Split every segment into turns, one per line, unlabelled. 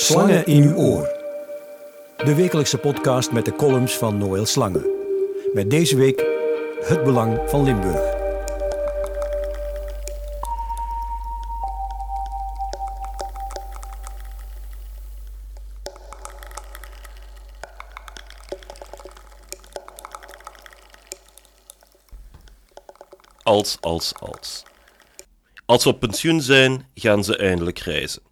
Slangen in uw oor. De wekelijkse podcast met de columns van Noël Slangen. Met deze week het belang van Limburg.
Als, als, als. Als we op pensioen zijn, gaan ze eindelijk reizen.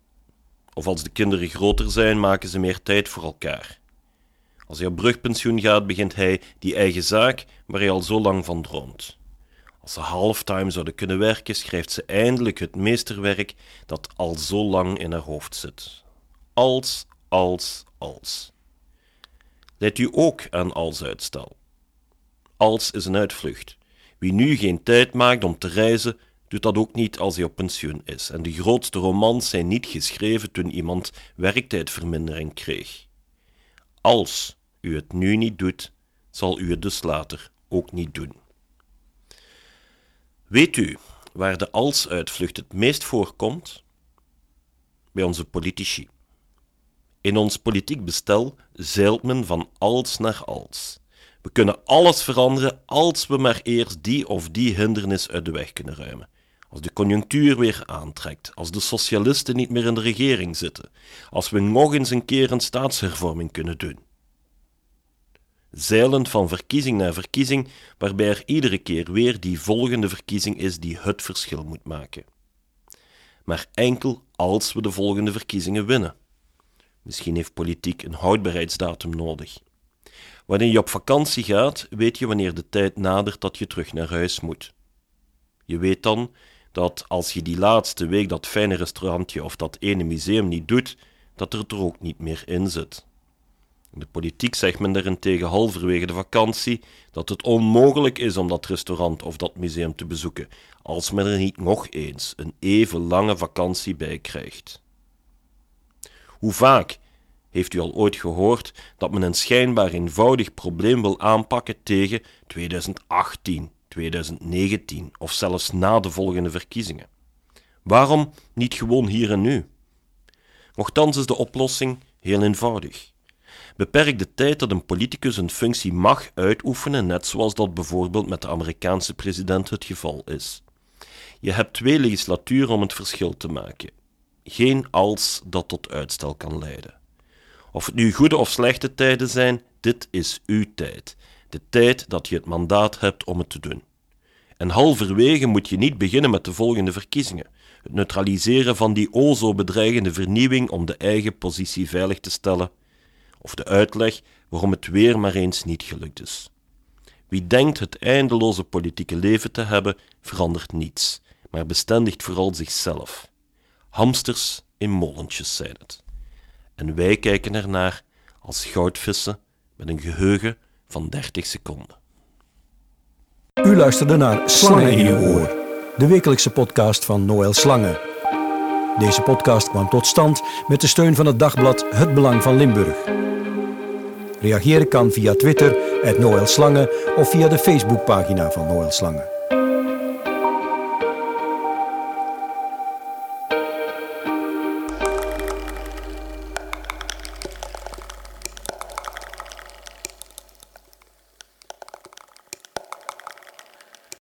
Of als de kinderen groter zijn, maken ze meer tijd voor elkaar. Als hij op brugpensioen gaat, begint hij die eigen zaak waar hij al zo lang van droomt. Als ze halftime zouden kunnen werken, schrijft ze eindelijk het meesterwerk dat al zo lang in haar hoofd zit. Als, als, als. Leidt u ook aan als uitstel? Als is een uitvlucht. Wie nu geen tijd maakt om te reizen, doet dat ook niet als hij op pensioen is. En de grootste romans zijn niet geschreven toen iemand werktijdvermindering kreeg. Als u het nu niet doet, zal u het dus later ook niet doen. Weet u waar de als-uitvlucht het meest voorkomt? Bij onze politici. In ons politiek bestel zeilt men van als naar als. We kunnen alles veranderen als we maar eerst die of die hindernis uit de weg kunnen ruimen. Als de conjunctuur weer aantrekt, als de socialisten niet meer in de regering zitten, als we nog eens een keer een staatshervorming kunnen doen. Zeilend van verkiezing naar verkiezing, waarbij er iedere keer weer die volgende verkiezing is die het verschil moet maken. Maar enkel als we de volgende verkiezingen winnen. Misschien heeft politiek een houdbaarheidsdatum nodig. Wanneer je op vakantie gaat, weet je wanneer de tijd nadert dat je terug naar huis moet. Je weet dan dat als je die laatste week dat fijne restaurantje of dat ene museum niet doet, dat er er ook niet meer in zit. In de politiek zegt men daarentegen halverwege de vakantie dat het onmogelijk is om dat restaurant of dat museum te bezoeken, als men er niet nog eens een even lange vakantie bij krijgt. Hoe vaak heeft u al ooit gehoord dat men een schijnbaar eenvoudig probleem wil aanpakken tegen 2018, 2019 of zelfs na de volgende verkiezingen? Waarom niet gewoon hier en nu? Nochtans is de oplossing heel eenvoudig. Beperk de tijd dat een politicus een functie mag uitoefenen, net zoals dat bijvoorbeeld met de Amerikaanse president het geval is. Je hebt twee legislaturen om het verschil te maken. Geen als dat tot uitstel kan leiden. Of het nu goede of slechte tijden zijn, dit is uw tijd. De tijd dat je het mandaat hebt om het te doen. En halverwege moet je niet beginnen met de volgende verkiezingen. Het neutraliseren van die o zo bedreigende vernieuwing om de eigen positie veilig te stellen. Of de uitleg waarom het weer maar eens niet gelukt is. Wie denkt het eindeloze politieke leven te hebben, verandert niets, maar bestendigt vooral zichzelf. Hamsters in molentjes zijn het. En wij kijken ernaar als goudvissen met een geheugen van 30 seconden.
U luisterde naar Slangen in uw oor, de wekelijkse podcast van Noël Slangen. Deze podcast kwam tot stand met de steun van het dagblad Het Belang van Limburg. Reageren kan via Twitter, Noël Slangen of via de Facebookpagina van Noël Slangen.